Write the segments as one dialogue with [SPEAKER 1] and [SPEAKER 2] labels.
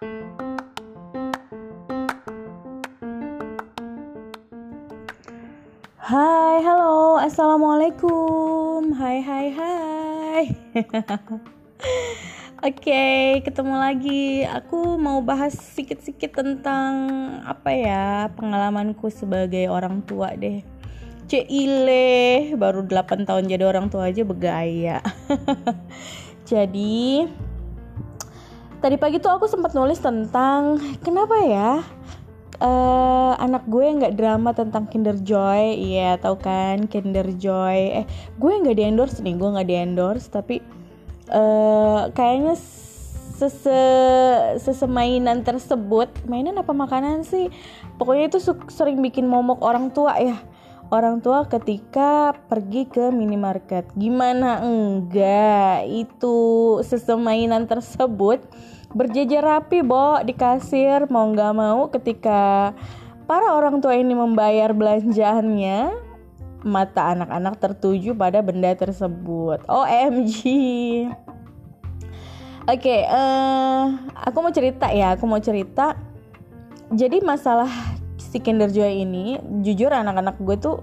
[SPEAKER 1] Hai, halo, assalamualaikum. Hai, hai, hai. Oke, ketemu lagi. Aku mau bahas sedikit-sedikit tentang apa ya pengalamanku sebagai orang tua deh. Cile, baru 8 tahun jadi orang tua aja begaya. jadi tadi pagi tuh aku sempat nulis tentang kenapa ya uh, anak gue nggak drama tentang Kinder Joy, iya tahu kan Kinder Joy. Eh, gue nggak di endorse nih, gue nggak di endorse, tapi uh, kayaknya sese sesemainan tersebut, mainan apa makanan sih? Pokoknya itu sering bikin momok orang tua ya. Orang tua ketika pergi ke minimarket, gimana? Enggak. Itu sesemainan tersebut berjejer rapi bo di kasir. Mau nggak mau ketika para orang tua ini membayar belanjaannya mata anak-anak tertuju pada benda tersebut. OMG Oke, okay, uh, eh, aku mau cerita ya, aku mau cerita. Jadi masalah si Kinder Joy ini, jujur anak-anak gue tuh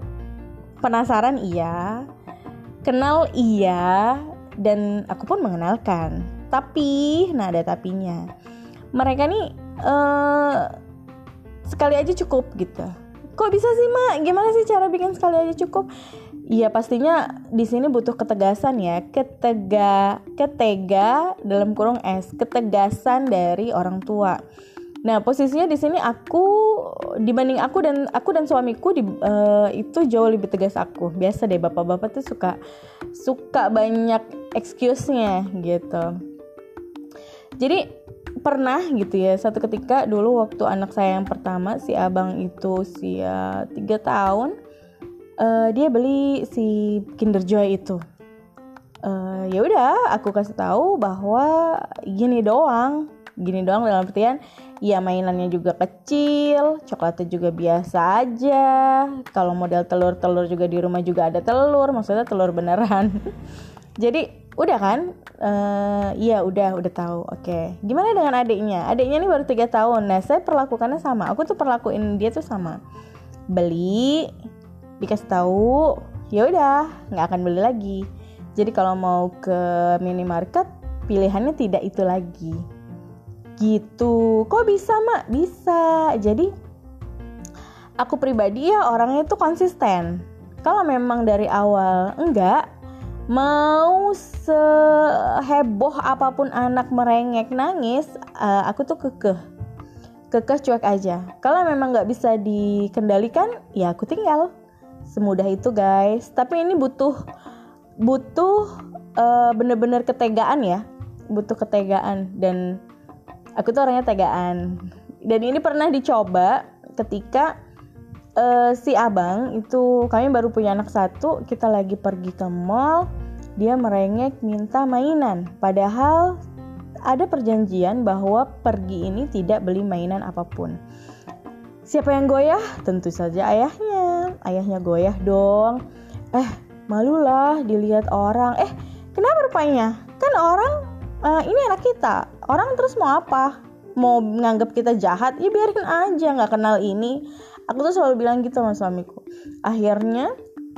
[SPEAKER 1] penasaran iya, kenal iya, dan aku pun mengenalkan. Tapi nah ada tapinya. Mereka nih uh, sekali aja cukup gitu. Kok bisa sih mak? Gimana sih cara bikin sekali aja cukup? Iya pastinya di sini butuh ketegasan ya, ketega, ketega dalam kurung s, ketegasan dari orang tua. Nah posisinya di sini aku dibanding aku dan aku dan suamiku di, uh, itu jauh lebih tegas aku. Biasa deh bapak-bapak tuh suka suka banyak excuse-nya gitu. Jadi pernah gitu ya satu ketika dulu waktu anak saya yang pertama si abang itu usia tiga tahun uh, dia beli si Kinder Joy itu. Uh, ya udah aku kasih tahu bahwa gini doang gini doang dalam artian ya mainannya juga kecil coklatnya juga biasa aja. Kalau model telur-telur juga di rumah juga ada telur maksudnya telur beneran. Jadi udah kan? Uh, iya udah udah tahu. Oke. Okay. gimana dengan adiknya? Adiknya ini baru tiga tahun. Nah saya perlakukannya sama. Aku tuh perlakuin dia tuh sama. Beli dikasih tahu ya udah nggak akan beli lagi. Jadi kalau mau ke minimarket pilihannya tidak itu lagi gitu. Kok bisa mak? Bisa. Jadi aku pribadi ya orangnya tuh konsisten. Kalau memang dari awal enggak mau seheboh apa pun anak merengek nangis uh, aku tuh kekeh. Kekeh cuek aja. Kalau memang nggak bisa dikendalikan ya aku tinggal. Semudah itu guys. Tapi ini butuh butuh uh, bener-bener ketegaan ya. Butuh ketegaan dan aku tuh orangnya tegaan. Dan ini pernah dicoba ketika uh, si abang itu kami baru punya anak satu kita lagi pergi ke mall dia merengek minta mainan. Padahal ada perjanjian bahwa pergi ini tidak beli mainan apa pun. Siapa yang goyah? Tentu saja ayahnya. Ayahnya goyah dong. Eh malulah dilihat orang. Eh kenapa rupanya? Kan orang uh, ini anak kita. Orang terus mau apa? Mau menganggap kita jahat? Ya biarin aja nggak kenal ini. Aku tuh selalu bilang gitu sama suamiku. Akhirnya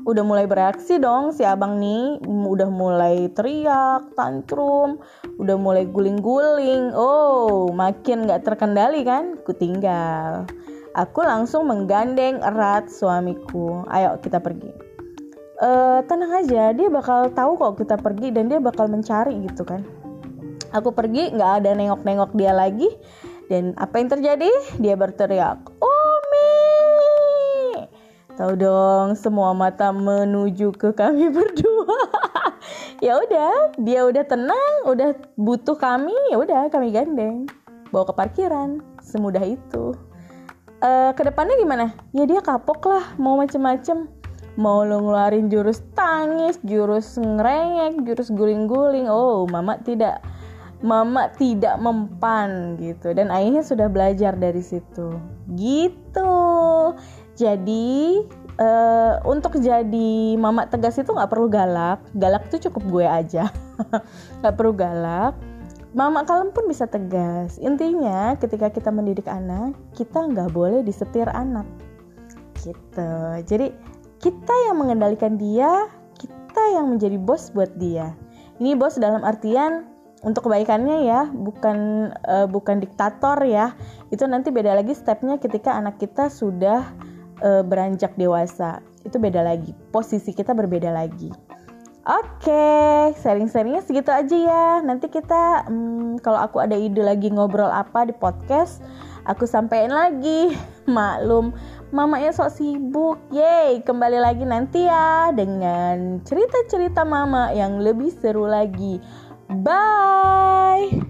[SPEAKER 1] udah mulai bereaksi dong si abang nih. Udah mulai teriak tantrum udah mulai guling-guling. Oh makin nggak terkendali kan? Ku tinggal. Aku langsung menggandeng erat suamiku. Ayo kita pergi. Uh, tenang aja. Dia bakal tahu kok kita pergi dan dia bakal mencari gitu kan aku pergi nggak ada nengok-nengok dia lagi. Dan apa yang terjadi? Dia berteriak Umi! Tahu dong semua mata menuju ke kami berdua. Ya udah dia udah tenang udah butuh kami ya udah kami gandeng. Bawa ke parkiran semudah itu. Uh, ke depannya gimana? Ya dia kapok lah mau macem-macem. Mau lo ngeluarin jurus tangis, jurus ngerengek, jurus guling-guling. Oh, mama tidak mama tidak mempan gitu. Dan ayahnya sudah belajar dari situ. Gitu. Jadi uh, untuk jadi mama tegas itu nggak perlu galak. Galak itu cukup gue aja. Nggak perlu galak. Mama kalian pun bisa tegas. Intinya ketika kita mendidik anak kita nggak boleh disetir anak. Gitu. Jadi kita yang mengendalikan dia kita yang menjadi bos buat dia. Ini bos dalam artian untuk kebaikannya ya bukan uh, bukan diktator ya itu nanti beda lagi stepnya ketika anak kita sudah uh, beranjak dewasa itu beda lagi posisi kita berbeda lagi Oke, sharing-sharingnya segitu aja ya. Nanti kita, hmm, kalau aku ada ide lagi ngobrol apa di podcast, aku sampein lagi. Maklum, mamanya sok sibuk. Yeay, kembali lagi nanti ya dengan cerita-cerita mama yang lebih seru lagi. Bye.